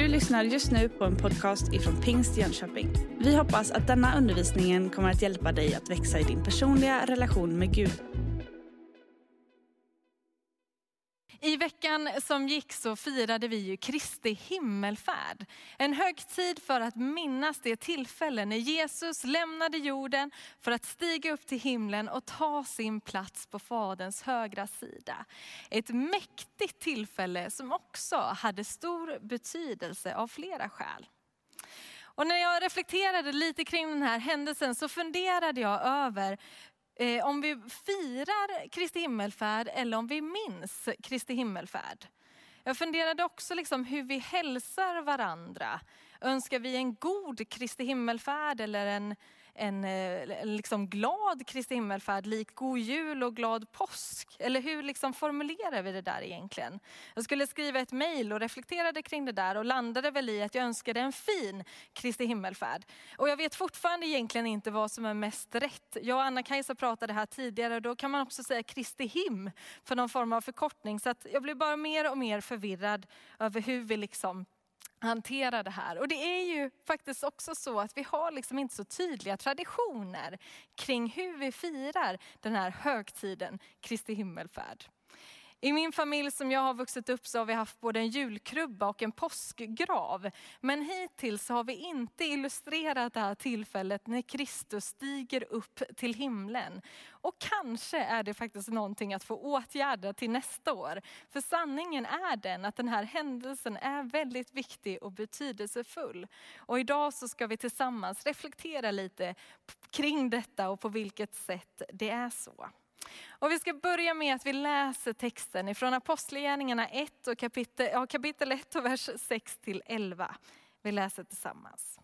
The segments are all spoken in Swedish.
Du lyssnar just nu på en podcast ifrån Pingst Jönköping. Vi hoppas att denna undervisning kommer att hjälpa dig att växa i din personliga relation med Gud. Veckan som gick så firade vi ju Kristi himmelfärd. En högtid för att minnas det tillfälle när Jesus lämnade jorden för att stiga upp till himlen och ta sin plats på Faderns högra sida. Ett mäktigt tillfälle som också hade stor betydelse av flera skäl. Och när jag reflekterade lite kring den här händelsen så funderade jag över eh, om vi firar Kristi himmelfärd eller om vi minns Kristi himmelfärd. Jag funderade också liksom hur vi hälsar varandra. Önskar vi en god Kristi himmelfärd eller en Eh, en, liksom glad Kristi himmelfärd, lik god jul och glad påsk? Eller hur liksom formulerar vi det där egentligen? Jag skulle skriva ett mejl och reflekterade kring det där och landade väl i att jag önskade en fin Kristi himmelfärd. Och jag vet fortfarande egentligen inte vad som är mest rätt. Jag och Anna-Kajsa pratade här tidigare och då kan man också säga Kristi him för någon form av förkortning. Så att jag blir bara mer och mer förvirrad över hur vi liksom hantera det här. Och det är ju faktiskt också så att vi har liksom inte så tydliga traditioner kring hur vi firar den här högtiden, Kristi himmelfärd. I min familj som jag har vuxit upp så har vi haft både en julkrubba och en påskgrav. Men hittills har vi inte illustrerat det här tillfället när Kristus stiger upp till himlen. Och kanske är det faktiskt någonting att få åtgärda till nästa år. För sanningen är den att den här händelsen är väldigt viktig och betydelsefull. Och idag så ska vi tillsammans reflektera lite kring detta och på vilket sätt det är så. Och vi ska börja med att vi läser texten ifrån Apostlagärningarna 1 och kapitel, ja, kapitel 1 och vers 6 till 11. Vi läser tillsammans.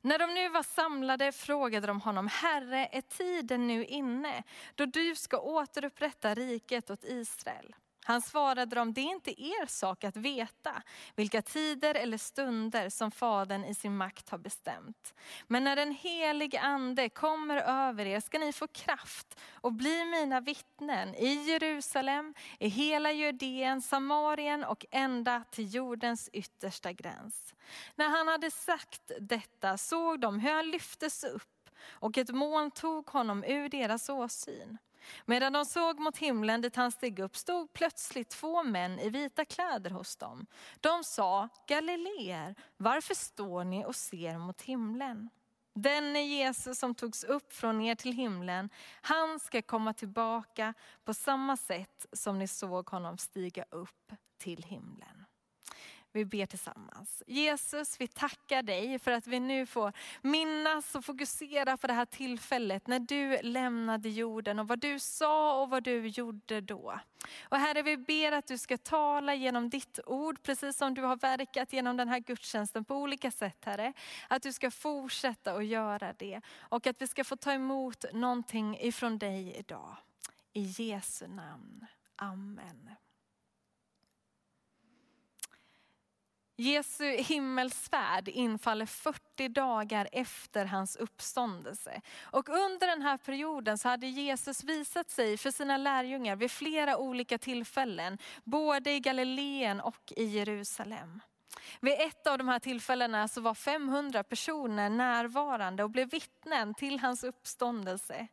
När de nu var samlade frågade de honom, Herre, är tiden nu inne då du ska återupprätta riket åt Israel? Han svarade dem, det är inte er sak att veta vilka tider eller stunder som Fadern i sin makt har bestämt. Men när den helige ande kommer över er ska ni få kraft och bli mina vittnen i Jerusalem, i hela Judeen, Samarien och ända till jordens yttersta gräns. När han hade sagt detta såg de hur han lyftes upp och ett moln tog honom ur deras åsyn. Medan de såg mot himlen dit han steg upp stod plötsligt två män i vita kläder hos dem. De sa, Galileer, varför står ni och ser mot himlen? Denne Jesus som togs upp från er till himlen, han ska komma tillbaka på samma sätt som ni såg honom stiga upp till himlen. Vi ber tillsammans. Jesus, vi tackar dig för att vi nu får minnas och fokusera på det här tillfället när du lämnade jorden och vad du sa och vad du gjorde då. Och Herre, vi ber att du ska tala genom ditt ord, precis som du har verkat genom den här gudstjänsten på olika sätt, Herre. Att du ska fortsätta att göra det och att vi ska få ta emot någonting ifrån dig idag. I Jesu namn. Amen. Jesu himmelsfärd infaller 40 dagar efter hans uppståndelse. Och under den här perioden så hade Jesus visat sig för sina lärjungar vid flera olika tillfällen, både i Galileen och i Jerusalem. Vid ett av de här tillfällena så var 500 personer närvarande och blev vittnen till hans uppståndelse.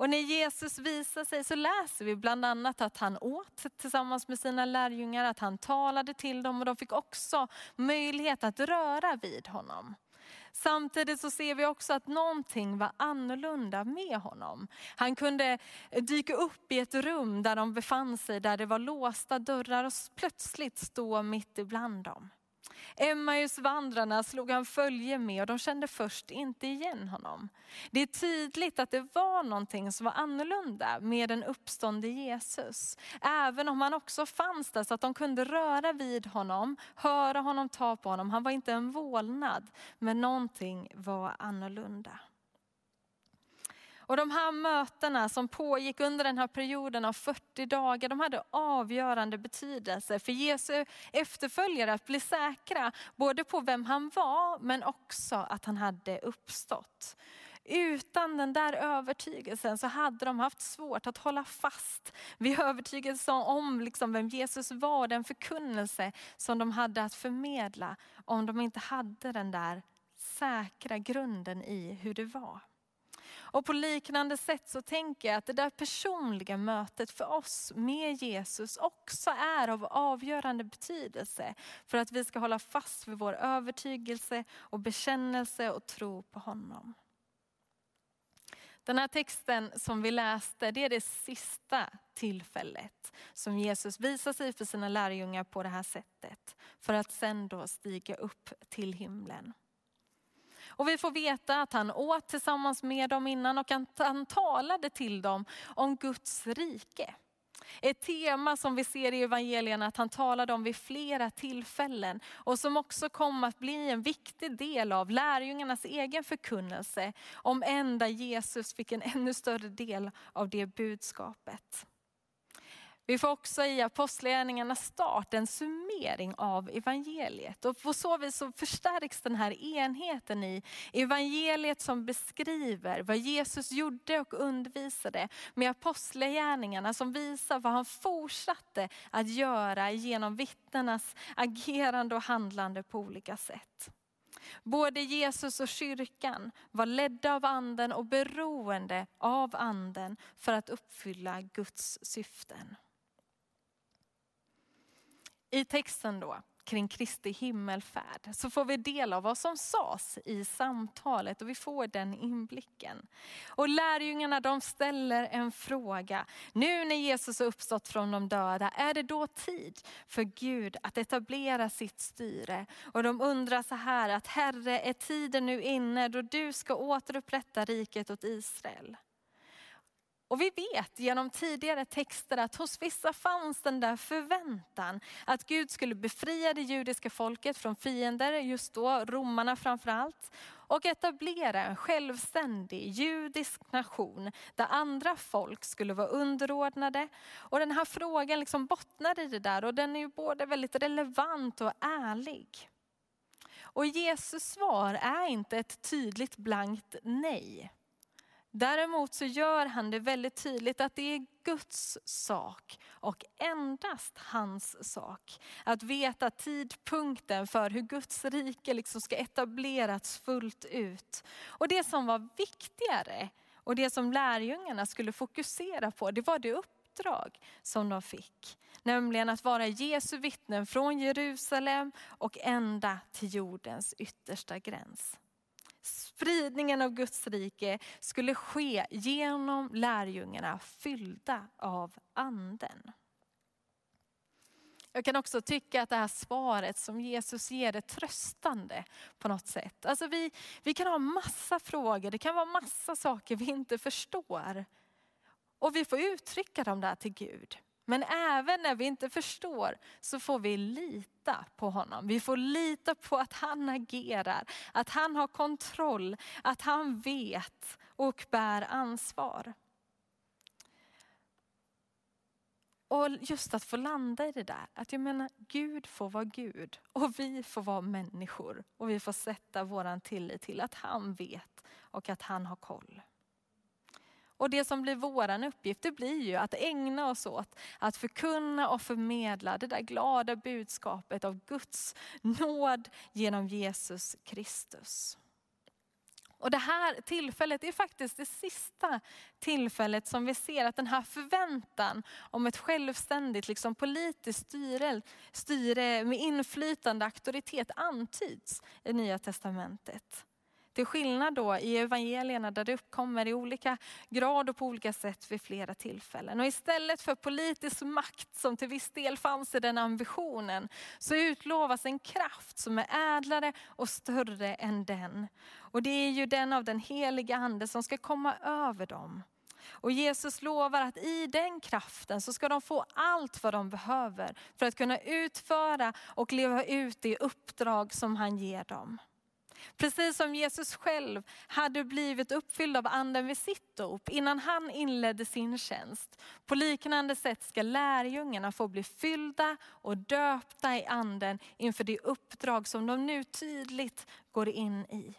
Och när Jesus visar sig så läser vi bland annat att han åt tillsammans med sina lärjungar, att han talade till dem och de fick också möjlighet att röra vid honom. Samtidigt så ser vi också att någonting var annorlunda med honom. Han kunde dyka upp i ett rum där de befann sig, där det var låsta dörrar och plötsligt stå mitt ibland dem. Emmaus vandrarna slog han följe med och de kände först inte igen honom. Det är tydligt att det var någonting som var annorlunda med den uppståndne Jesus. Även om han också fanns där så att de kunde röra vid honom, höra honom, ta på honom. Han var inte en vålnad, men någonting var annorlunda. Och de här mötena som pågick under den här perioden av 40 dagar, de hade avgörande betydelse för Jesu efterföljare att bli säkra både på vem han var men också att han hade uppstått. Utan den där övertygelsen så hade de haft svårt att hålla fast vid övertygelsen om liksom vem Jesus var, den förkunnelse som de hade att förmedla om de inte hade den där säkra grunden i hur det var. Och på liknande sätt så tänker jag att det där personliga mötet för oss med Jesus också är av avgörande betydelse för att vi ska hålla fast vid vår övertygelse och bekännelse och tro på honom. Den här texten som vi läste, det är det sista tillfället som Jesus visar sig för sina lärjungar på det här sättet. För att sen då stiga upp till himlen. Och vi får veta att han åt tillsammans med dem innan och att han talade till dem om Guds rike. Ett tema som vi ser i evangelierna att han talade om vid flera tillfällen och som också kom att bli en viktig del av lärjungarnas egen förkunnelse. Om ända Jesus fick en ännu större del av det budskapet. Vi får också i Apostlagärningarnas start en summering av evangeliet. Och på så vis så förstärks den här enheten i evangeliet som beskriver vad Jesus gjorde och undervisade med apostlagärningarna som visar vad han fortsatte att göra genom vittnenas agerande och handlande på olika sätt. Både Jesus och kyrkan var ledda av anden och beroende av anden för att uppfylla Guds syften. I texten då kring Kristi himmelfärd så får vi del av vad som sades i samtalet och vi får den inblicken. Och lärjungarna de ställer en fråga. Nu när Jesus har uppstått från de döda, är det då tid för Gud att etablera sitt styre? Och de undrar så här att Herre, är tiden nu inne då du ska återupprätta riket åt Israel? Och vi vet genom tidigare texter att hos vissa fanns den där förväntan att Gud skulle befria det judiska folket från fiender, just då romarna framförallt. Och etablera en självständig judisk nation där andra folk skulle vara underordnade. Och den här frågan liksom bottnar i det där och den är ju både väldigt relevant och ärlig. Och Jesus svar är inte ett tydligt blankt nej. Däremot så gör han det väldigt tydligt att det är Guds sak och endast hans sak. Att veta tidpunkten för hur Guds rike liksom ska etableras fullt ut. Och det som var viktigare och det som lärjungarna skulle fokusera på, det var det uppdrag som de fick. Nämligen att vara Jesu vittnen från Jerusalem och ända till jordens yttersta gräns spridningen av Guds rike skulle ske genom lärjungarna fyllda av anden. Jag kan också tycka att det här svaret som Jesus ger är tröstande på något sätt. Alltså vi, vi kan ha massa frågor, det kan vara massa saker vi inte förstår. Och vi får uttrycka dem där till Gud. Men även när vi inte förstår så får vi lita på honom. Vi får lita på att han agerar, att han har kontroll, att han vet och bär ansvar. Och just att få landa i det där, att jag menar Gud får vara Gud och vi får vara människor. Och vi får sätta våran tillit till att han vet och att han har koll. Och det som blir vår uppgift det blir ju att ägna oss åt att förkunna och förmedla det där glada budskapet av Guds nåd genom Jesus Kristus. Och det här tillfället är faktiskt det sista tillfället som vi ser att den här förväntan om ett självständigt liksom politiskt styre, styre med inflytande auktoritet antyds i Nya Testamentet. Till skillnad då i evangelierna där det uppkommer i olika grad och på olika sätt vid flera tillfällen. Och istället för politisk makt som till viss del fanns i den ambitionen så utlovas en kraft som är ädlare och större än den. Och det är ju den av den heliga ande som ska komma över dem. Och Jesus lovar att i den kraften så ska de få allt vad de behöver för att kunna utföra och leva ut det uppdrag som han ger dem. Precis som Jesus själv hade blivit uppfylld av anden vid sitt dop innan han inledde sin tjänst. På liknande sätt ska lärjungarna få bli fyllda och döpta i anden inför det uppdrag som de nu tydligt går in i.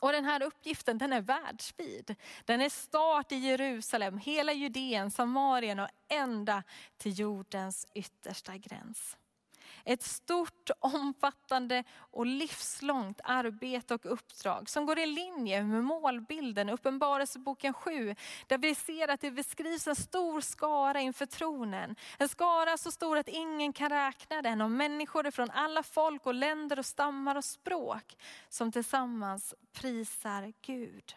Och den här uppgiften den är världsvid. Den är start i Jerusalem, hela Judeen, Samarien och ända till jordens yttersta gräns. Ett stort, omfattande och livslångt arbete och uppdrag som går i linje med målbilden Uppenbarelseboken 7. Där vi ser att det beskrivs en stor skara inför tronen. En skara så stor att ingen kan räkna den. och människor från alla folk och länder och stammar och språk som tillsammans prisar Gud.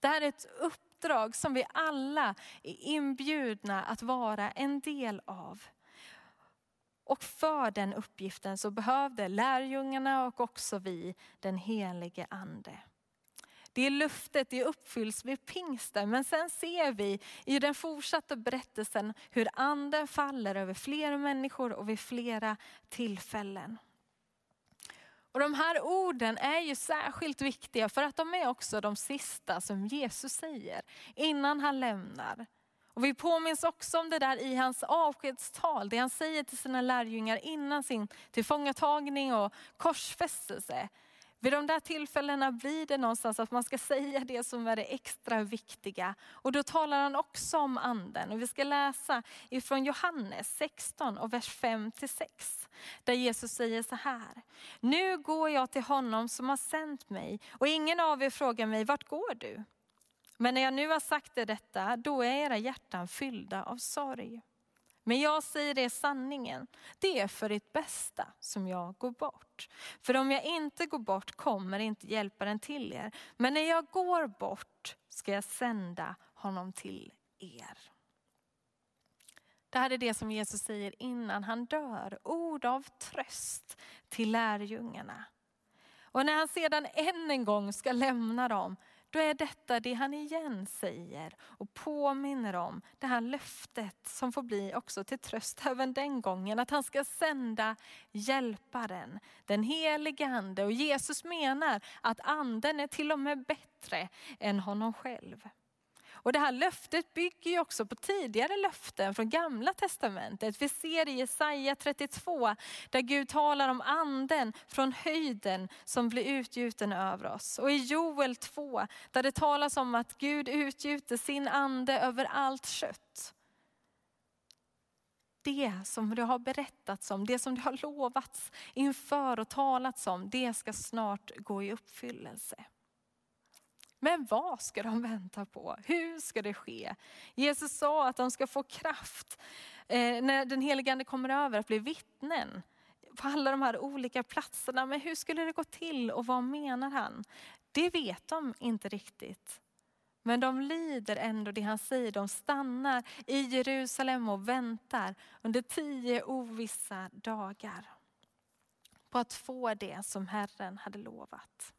Det här är ett uppdrag som vi alla är inbjudna att vara en del av. Och för den uppgiften så behövde lärjungarna och också vi den helige ande. Det löftet det uppfylls vid pingsten, men sen ser vi i den fortsatta berättelsen hur anden faller över fler människor och vid flera tillfällen. Och de här orden är ju särskilt viktiga för att de är också de sista som Jesus säger innan han lämnar. Och vi påminns också om det där i hans avskedstal, det han säger till sina lärjungar innan sin tillfångatagning och korsfästelse. Vid de där tillfällena blir det någonstans att man ska säga det som är det extra viktiga. Och då talar han också om anden. Och vi ska läsa ifrån Johannes 16 och vers 5 6. Där Jesus säger så här. Nu går jag till honom som har sänt mig och ingen av er frågar mig, vart går du? Men när jag nu har sagt er detta, då är era hjärtan fyllda av sorg. Men jag säger er sanningen, det är för ert bästa som jag går bort. För om jag inte går bort kommer inte hjälparen till er. Men när jag går bort ska jag sända honom till er. Det här är det som Jesus säger innan han dör, ord av tröst till lärjungarna. Och när han sedan än en gång ska lämna dem då är detta det han igen säger och påminner om det här löftet som får bli också till tröst även den gången. Att han ska sända hjälparen, den helige ande. Och Jesus menar att anden är till och med bättre än honom själv. Och det här löftet bygger ju också på tidigare löften från gamla testamentet. Vi ser i Jesaja 32 där Gud talar om anden från höjden som blir utgjuten över oss. Och i Joel 2 där det talas om att Gud utgjuter sin ande över allt kött. Det som det har berättats om, det som det har lovats inför och talats om, det ska snart gå i uppfyllelse. Men vad ska de vänta på? Hur ska det ske? Jesus sa att de ska få kraft eh, när den helige ande kommer över att bli vittnen på alla de här olika platserna. Men hur skulle det gå till och vad menar han? Det vet de inte riktigt. Men de lyder ändå det han säger. De stannar i Jerusalem och väntar under tio ovissa dagar på att få det som Herren hade lovat.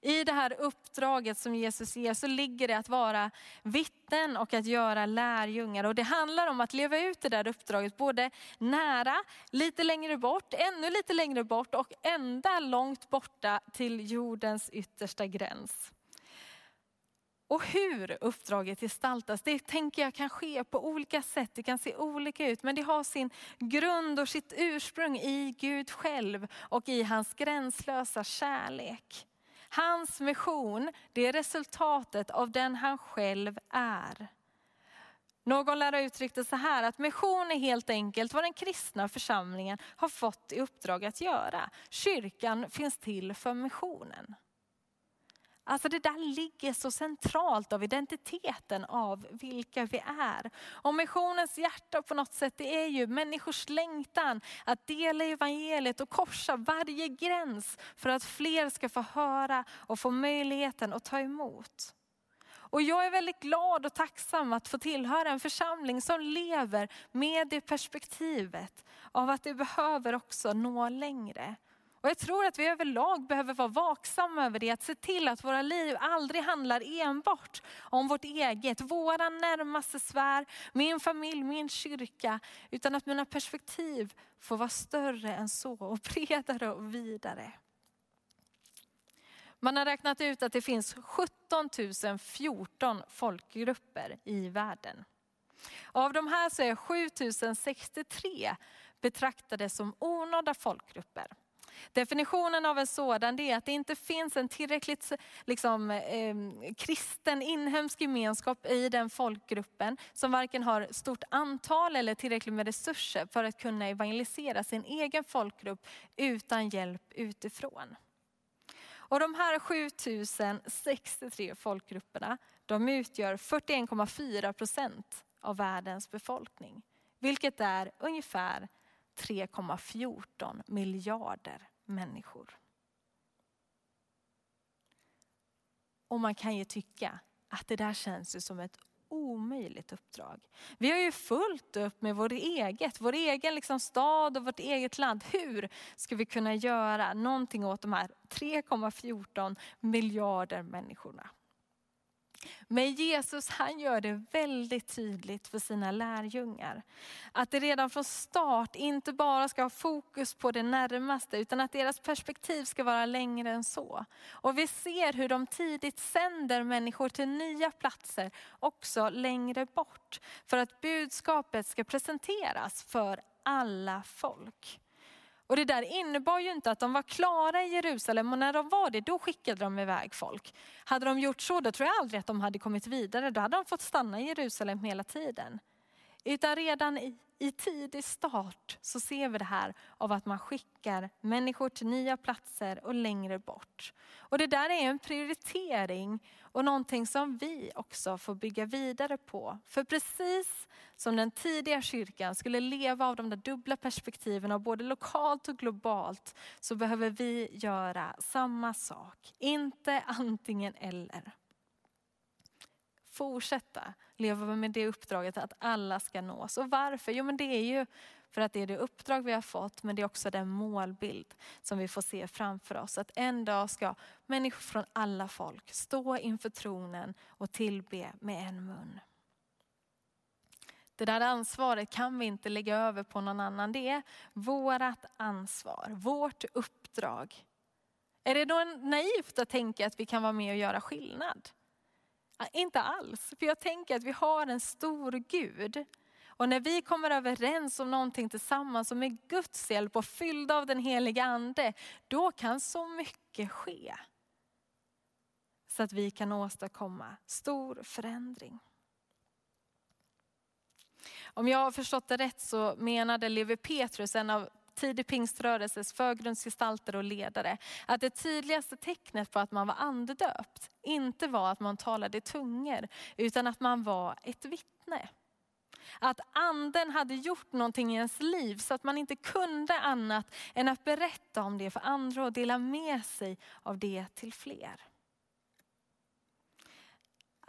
I det här uppdraget som Jesus ger så ligger det att vara vittnen och att göra lärjungar. Och det handlar om att leva ut det där uppdraget både nära, lite längre bort, ännu lite längre bort och ända långt borta till jordens yttersta gräns. Och hur uppdraget gestaltas, det tänker jag kan ske på olika sätt. Det kan se olika ut, men det har sin grund och sitt ursprung i Gud själv och i hans gränslösa kärlek. Hans mission, det är resultatet av den han själv är. Någon lärare uttryckte det så här att mission är helt enkelt vad den kristna församlingen har fått i uppdrag att göra. Kyrkan finns till för missionen. Alltså det där ligger så centralt av identiteten av vilka vi är. Och missionens hjärta på något sätt det är ju människors längtan att dela evangeliet och korsa varje gräns för att fler ska få höra och få möjligheten att ta emot. Och jag är väldigt glad och tacksam att få tillhöra en församling som lever med det perspektivet av att det behöver också nå längre. Och jag tror att vi överlag behöver vara vaksamma över det, att se till att våra liv aldrig handlar enbart om vårt eget, våra närmaste sfär, min familj, min kyrka, utan att mina perspektiv får vara större än så och bredare och vidare. Man har räknat ut att det finns 17 014 folkgrupper i världen. Av de här så är 7 063 betraktade som onådda folkgrupper. Definitionen av en sådan är att det inte finns en tillräckligt liksom, eh, kristen inhemsk gemenskap i den folkgruppen som varken har stort antal eller tillräckligt med resurser för att kunna evangelisera sin egen folkgrupp utan hjälp utifrån. Och de här 7063 folkgrupperna de utgör 41,4 procent av världens befolkning. Vilket är ungefär 3,14 miljarder människor. Och man kan ju tycka att det där känns som ett omöjligt uppdrag. Vi har ju fullt upp med vår eget, vår egen liksom stad och vårt eget land. Hur ska vi kunna göra någonting åt de här 3,14 miljarder människorna? Men Jesus han gör det väldigt tydligt för sina lärjungar. Att det redan från start inte bara ska ha fokus på det närmaste utan att deras perspektiv ska vara längre än så. Och vi ser hur de tidigt sänder människor till nya platser också längre bort. För att budskapet ska presenteras för alla folk. Och det där innebar ju inte att de var klara i Jerusalem och när de var det, då skickade de iväg folk. Hade de gjort så, då tror jag aldrig att de hade kommit vidare. Då hade de fått stanna i Jerusalem hela tiden. Utan redan i, i tidig start så ser vi det här av att man skickar människor till nya platser och längre bort. Och det där är en prioritering och någonting som vi också får bygga vidare på. För precis som den tidiga kyrkan skulle leva av de där dubbla perspektiven av både lokalt och globalt så behöver vi göra samma sak. Inte antingen eller fortsätta leva med det uppdraget att alla ska nås. Och varför? Jo men det är ju för att det är det uppdrag vi har fått men det är också den målbild som vi får se framför oss. Att en dag ska människor från alla folk stå inför tronen och tillbe med en mun. Det där ansvaret kan vi inte lägga över på någon annan. Det är vårt ansvar, vårt uppdrag. Är det då naivt att tänka att vi kan vara med och göra skillnad? Ah, inte alls, för jag tänker att vi har en stor Gud. Och när vi kommer överens om någonting tillsammans och med Guds hjälp och fyllda av den heliga ande, då kan så mycket ske. Så att vi kan åstadkomma stor förändring. Om jag har förstått det rätt så menade Levi Petrus, en av tidig pingströrelses förgrundsgestalter och ledare, att det tydligaste tecknet på att man var andedöpt inte var att man talade i tungor, utan att man var ett vittne. Att anden hade gjort någonting i ens liv så att man inte kunde annat än att berätta om det för andra och dela med sig av det till fler.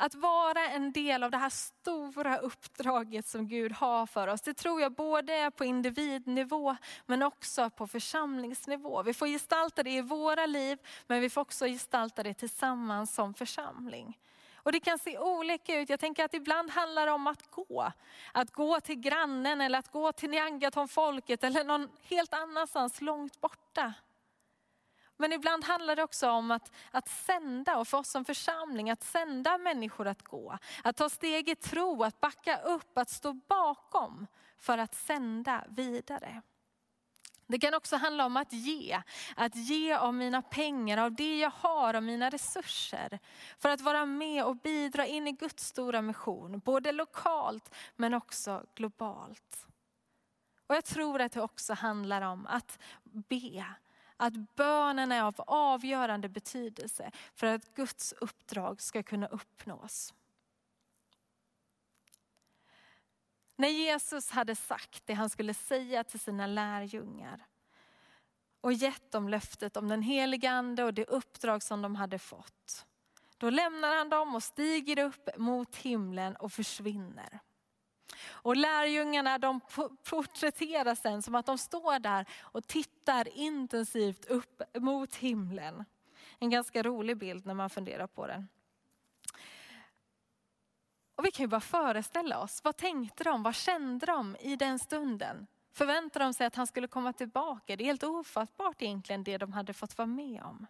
Att vara en del av det här stora uppdraget som Gud har för oss, det tror jag både är på individnivå men också på församlingsnivå. Vi får gestalta det i våra liv men vi får också gestalta det tillsammans som församling. Och det kan se olika ut. Jag tänker att ibland handlar det om att gå. Att gå till grannen eller att gå till Niangatonfolket eller någon helt annanstans långt borta. Men ibland handlar det också om att, att sända, och för oss som församling, att sända människor att gå. Att ta steg i tro, att backa upp, att stå bakom för att sända vidare. Det kan också handla om att ge. Att ge av mina pengar, av det jag har, av mina resurser. För att vara med och bidra in i Guds stora mission. Både lokalt men också globalt. Och jag tror att det också handlar om att be att bönen är av avgörande betydelse för att Guds uppdrag ska kunna uppnås. När Jesus hade sagt det han skulle säga till sina lärjungar och gett dem löftet om den heliga ande och det uppdrag som de hade fått. Då lämnar han dem och stiger upp mot himlen och försvinner. Och lärjungarna de porträtterar sen som att de står där och tittar intensivt upp mot himlen. En ganska rolig bild när man funderar på den. Och vi kan ju bara föreställa oss, vad tänkte de, vad kände de i den stunden? Förväntade de sig att han skulle komma tillbaka? Det är helt ofattbart egentligen det de hade fått vara med om.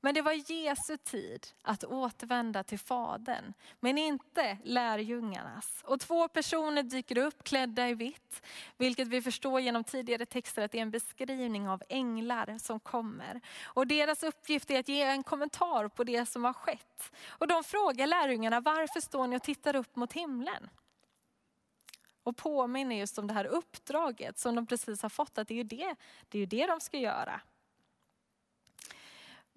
Men det var Jesu tid att återvända till Fadern, men inte lärjungarnas. Och två personer dyker upp klädda i vitt, vilket vi förstår genom tidigare texter att det är en beskrivning av änglar som kommer. Och deras uppgift är att ge en kommentar på det som har skett. Och de frågar lärjungarna, varför står ni och tittar upp mot himlen? Och påminner just om det här uppdraget som de precis har fått, att det är det, det, är det de ska göra.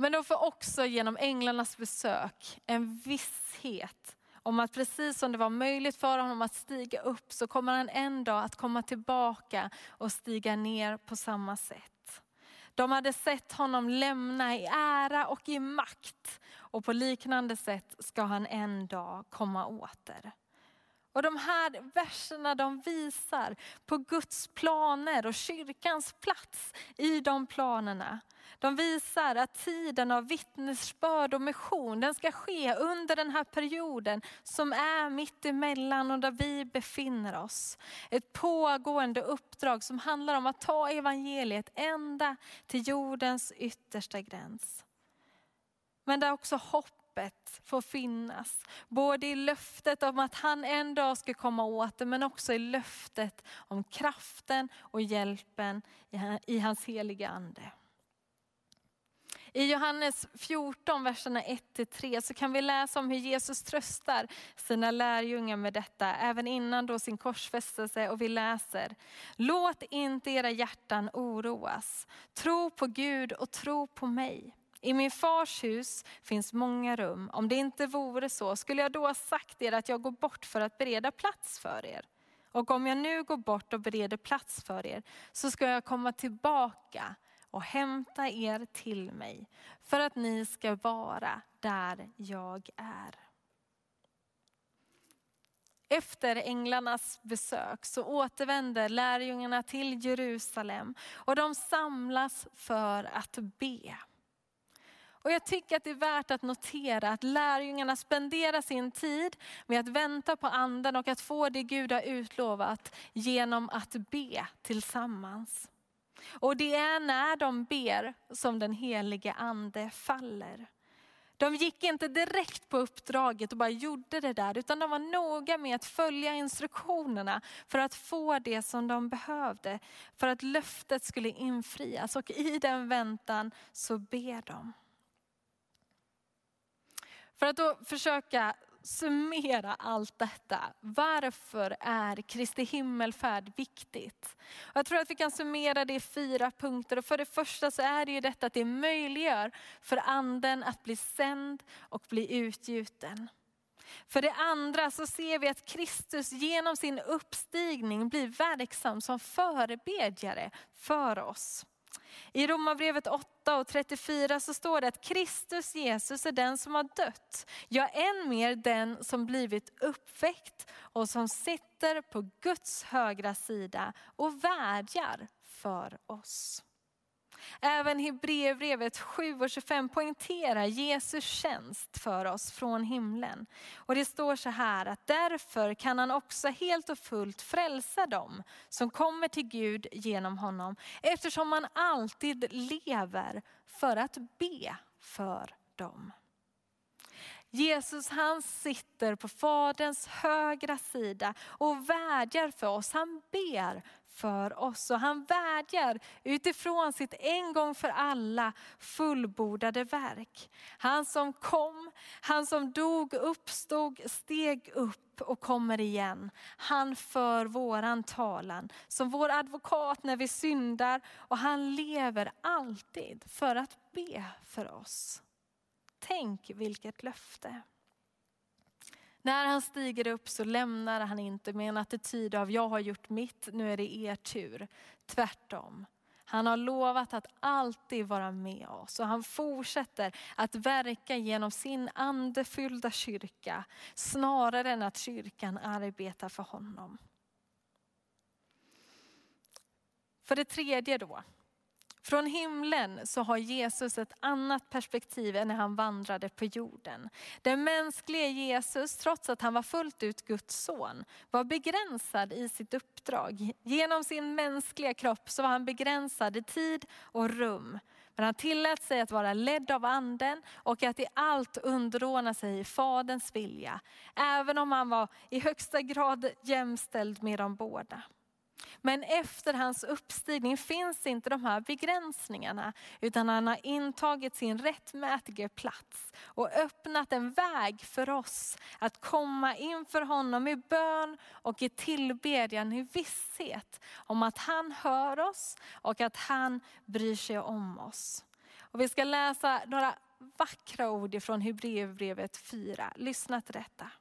Men de får också genom änglarnas besök en visshet om att precis som det var möjligt för honom att stiga upp så kommer han en dag att komma tillbaka och stiga ner på samma sätt. De hade sett honom lämna i ära och i makt och på liknande sätt ska han en dag komma åter. Och de här verserna de visar på Guds planer och kyrkans plats i de planerna. De visar att tiden av vittnesbörd och mission, den ska ske under den här perioden som är mitt emellan och där vi befinner oss. Ett pågående uppdrag som handlar om att ta evangeliet ända till jordens yttersta gräns. Men där också hopp hoppet får finnas. Både i löftet om att han en dag ska komma åt det, men också i löftet om kraften och hjälpen i hans heliga ande. I Johannes 14, verserna 1-3 så kan vi läsa om hur Jesus tröstar sina lärjungar med detta, även innan då sin korsfästelse. Och vi läser, låt inte era hjärtan oroas. Tro på Gud och tro på mig. I min fars hus finns många rum. Om det inte vore så, skulle jag då ha sagt er att jag går bort för att bereda plats för er. Och om jag nu går bort och bereder plats för er, så ska jag komma tillbaka och hämta er till mig för att ni ska vara där jag är. Efter änglarnas besök så återvänder lärjungarna till Jerusalem och de samlas för att be. Och jag tycker att det är värt att notera att lärjungarna spenderar sin tid med att vänta på anden och att få det Gud har utlovat genom att be tillsammans. Och det är när de ber som den helige ande faller. De gick inte direkt på uppdraget och bara gjorde det där, utan de var noga med att följa instruktionerna för att få det som de behövde, för att löftet skulle infrias. Och i den väntan så ber de. För att då försöka summera allt detta. Varför är Kristi himmelfärd viktigt? Jag tror att vi kan summera det i fyra punkter. Och för det första så är det ju detta att det möjliggör för anden att bli sänd och bli utgjuten. För det andra så ser vi att Kristus genom sin uppstigning blir verksam som förebedjare för oss. I Romarbrevet 8 och 34 så står det att Kristus Jesus är den som har dött. Ja, än mer den som blivit uppväckt och som sitter på Guds högra sida och vädjar för oss. Även Hebreerbrevet 7 och 25 poängterar Jesus tjänst för oss från himlen. Och det står så här att därför kan han också helt och fullt frälsa dem som kommer till Gud genom honom. Eftersom han alltid lever för att be för dem. Jesus han sitter på Faderns högra sida och vädjar för oss. Han ber för oss och han vädjar utifrån sitt en gång för alla fullbordade verk. Han som kom, han som dog, uppstod, steg upp och kommer igen. Han för våran talan som vår advokat när vi syndar och han lever alltid för att be för oss. Tänk vilket löfte. När han stiger upp så lämnar han inte med en attityd av jag har gjort mitt, nu är det er tur. Tvärtom. Han har lovat att alltid vara med oss och han fortsätter att verka genom sin andefyllda kyrka snarare än att kyrkan arbetar för honom. För det tredje då, från himlen så har Jesus ett annat perspektiv än när han vandrade på jorden. Den mänskliga Jesus, trots att han var fullt ut Guds son, var begränsad i sitt uppdrag. Genom sin mänskliga kropp så var han begränsad i tid och rum. Men han tillät sig att vara ledd av anden och att i allt underordna sig Faderns vilja. Även om han var i högsta grad jämställd med dem båda. Men efter hans uppstigning finns inte de här begränsningarna, utan han har intagit sin rättmätiga plats och öppnat en väg för oss att komma inför honom i bön och i tillbedjan i visshet om att han hör oss och att han bryr sig om oss. Och vi ska läsa några vackra ord ifrån Hebreerbrevet 4. Lyssna till detta.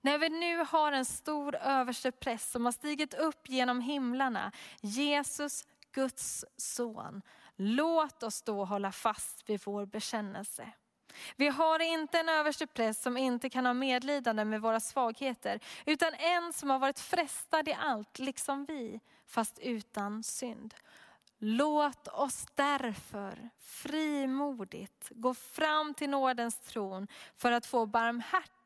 När vi nu har en stor överstepräst som har stigit upp genom himlarna, Jesus, Guds son. Låt oss då hålla fast vid vår bekännelse. Vi har inte en överstepräst som inte kan ha medlidande med våra svagheter, utan en som har varit frestad i allt, liksom vi, fast utan synd. Låt oss därför frimodigt gå fram till nådens tron för att få barmhärtighet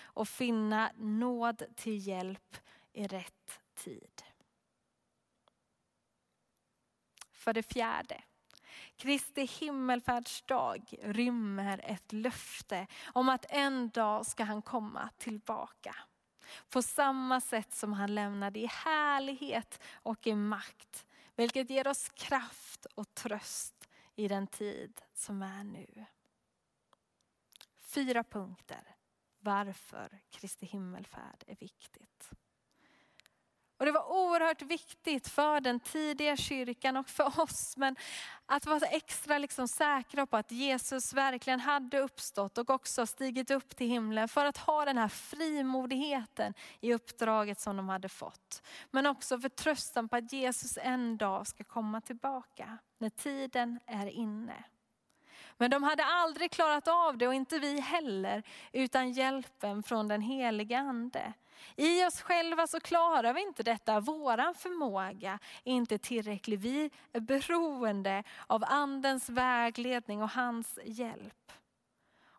och finna nåd till hjälp i rätt tid. För det fjärde, Kristi himmelfärdsdag rymmer ett löfte om att en dag ska han komma tillbaka. På samma sätt som han lämnade i härlighet och i makt vilket ger oss kraft och tröst i den tid som är nu. Fyra punkter varför Kristi himmelfärd är viktigt. Och det var oerhört viktigt för den tidiga kyrkan och för oss. Men att vara extra liksom säkra på att Jesus verkligen hade uppstått och också stigit upp till himlen. För att ha den här frimodigheten i uppdraget som de hade fått. Men också förtröstan på att Jesus en dag ska komma tillbaka när tiden är inne. Men de hade aldrig klarat av det och inte vi heller utan hjälpen från den heliga ande. I oss själva så klarar vi inte detta. Våran förmåga är inte tillräcklig. Vi är beroende av andens vägledning och hans hjälp.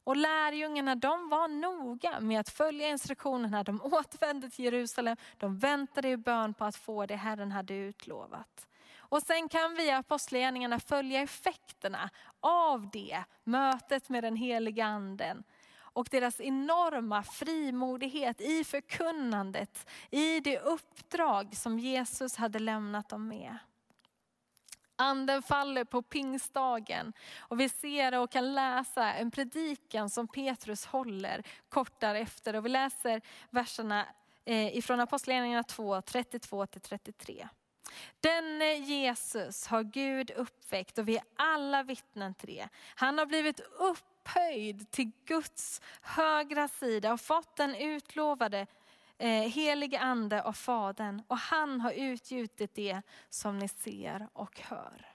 Och lärjungarna de var noga med att följa instruktionerna. De återvände till Jerusalem. De väntade i bön på att få det Herren hade utlovat. Och sen kan vi i apostlagärningarna följa effekterna av det mötet med den heliga anden och deras enorma frimodighet i förkunnandet, i det uppdrag som Jesus hade lämnat dem med. Anden faller på pingstdagen och vi ser och kan läsa en predikan som Petrus håller kort därefter. Och vi läser verserna eh, ifrån Apostlagärningarna 2, 32 33. Denne eh, Jesus har Gud uppväckt och vi är alla vittnen till det. Han har blivit upphöjd till Guds högra sida och fått den utlovade eh, helige ande av Fadern. Och han har utgjutit det som ni ser och hör.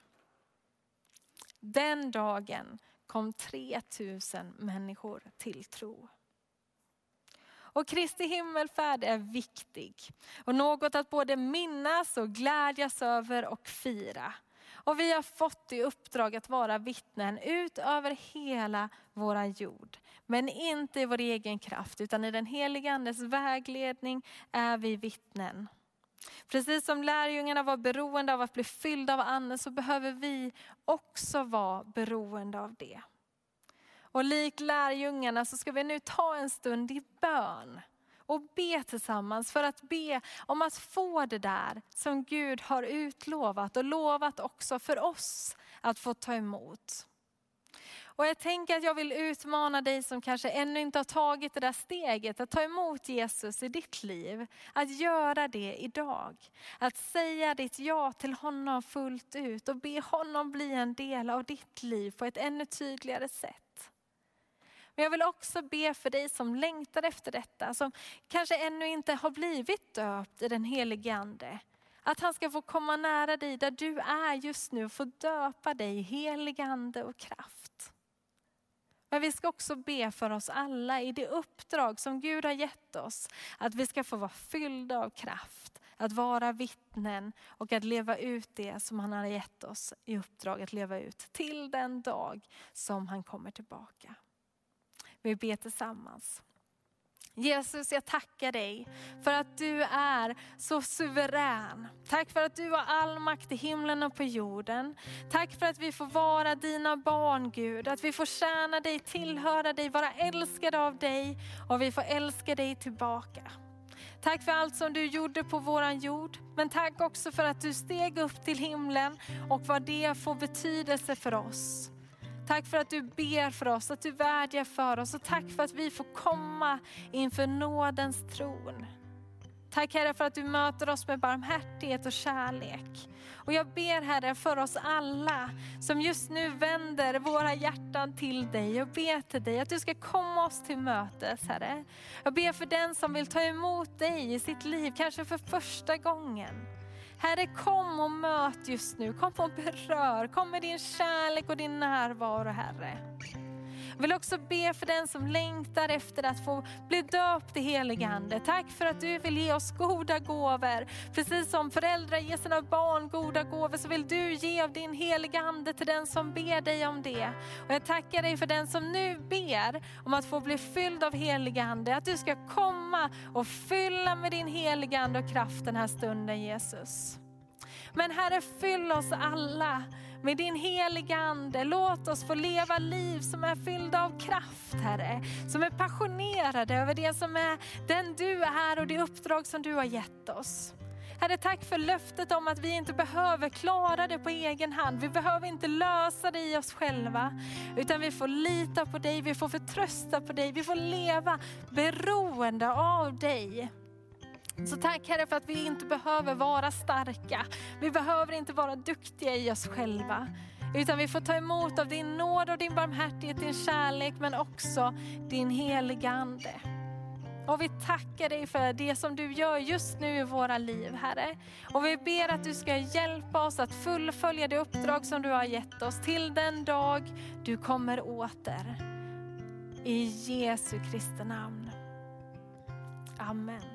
Den dagen kom 3000 människor till tro. Och Kristi himmelfärd är viktig och något att både minnas och glädjas över och fira. Och vi har fått i uppdrag att vara vittnen ut över hela vår jord. Men inte i vår egen kraft utan i den heliga andes vägledning är vi vittnen. Precis som lärjungarna var beroende av att bli fyllda av anden så behöver vi också vara beroende av det. Och likt lärjungarna så ska vi nu ta en stund i bön och be tillsammans för att be om att få det där som Gud har utlovat och lovat också för oss att få ta emot. Och jag tänker att jag vill utmana dig som kanske ännu inte har tagit det där steget att ta emot Jesus i ditt liv. Att göra det idag. Att säga ditt ja till honom fullt ut och be honom bli en del av ditt liv på ett ännu tydligare sätt. Men jag vill också be för dig som längtar efter detta, som kanske ännu inte har blivit döpt i den helige ande. Att han ska få komma nära dig där du är just nu och få döpa dig i helig ande och kraft. Men vi ska också be för oss alla i det uppdrag som Gud har gett oss. Att vi ska få vara fyllda av kraft, att vara vittnen och att leva ut det som han har gett oss i uppdrag att leva ut till den dag som han kommer tillbaka. Vi ber tillsammans. Jesus, jag tackar dig för att du är så suverän. Tack för att du har all makt i himlen och på jorden. Tack för att vi får vara dina barn Gud, att vi får tjäna dig, tillhöra dig, vara älskade av dig och vi får älska dig tillbaka. Tack för allt som du gjorde på våran jord, men tack också för att du steg upp till himlen och vad det får betydelse för oss. Tack för att du ber för oss, att du vädjar för oss och tack för att vi får komma inför nådens tron. Tack Herre för att du möter oss med barmhärtighet och kärlek. Och jag ber Herre för oss alla som just nu vänder våra hjärtan till dig och ber till dig att du ska komma oss till mötes Herre. Jag ber för den som vill ta emot dig i sitt liv, kanske för första gången. Herre kom och möt just nu, kom och berör, kom med din kärlek och din närvaro Herre. Jag vill också be för den som längtar efter att få bli döpt i heliga Ande. Tack för att du vill ge oss goda gåvor. Precis som föräldrar ger sina barn goda gåvor så vill du ge av din heliga Ande till den som ber dig om det. Och jag tackar dig för den som nu ber om att få bli fylld av heliga Ande. Att du ska komma och fylla med din heliga Ande och kraft den här stunden Jesus. Men Herre, fyll oss alla med din heliga Ande. Låt oss få leva liv som är fyllda av kraft, Herre. Som är passionerade över det som är den du är och det uppdrag som du har gett oss. Herre, tack för löftet om att vi inte behöver klara det på egen hand. Vi behöver inte lösa det i oss själva, utan vi får lita på dig, vi får förtrösta på dig, vi får leva beroende av dig. Så tack Herre för att vi inte behöver vara starka. Vi behöver inte vara duktiga i oss själva. Utan vi får ta emot av din nåd och din barmhärtighet, din kärlek men också din heliga Ande. Och vi tackar dig för det som du gör just nu i våra liv Herre. Och vi ber att du ska hjälpa oss att fullfölja det uppdrag som du har gett oss till den dag du kommer åter. I Jesu Kristi namn. Amen.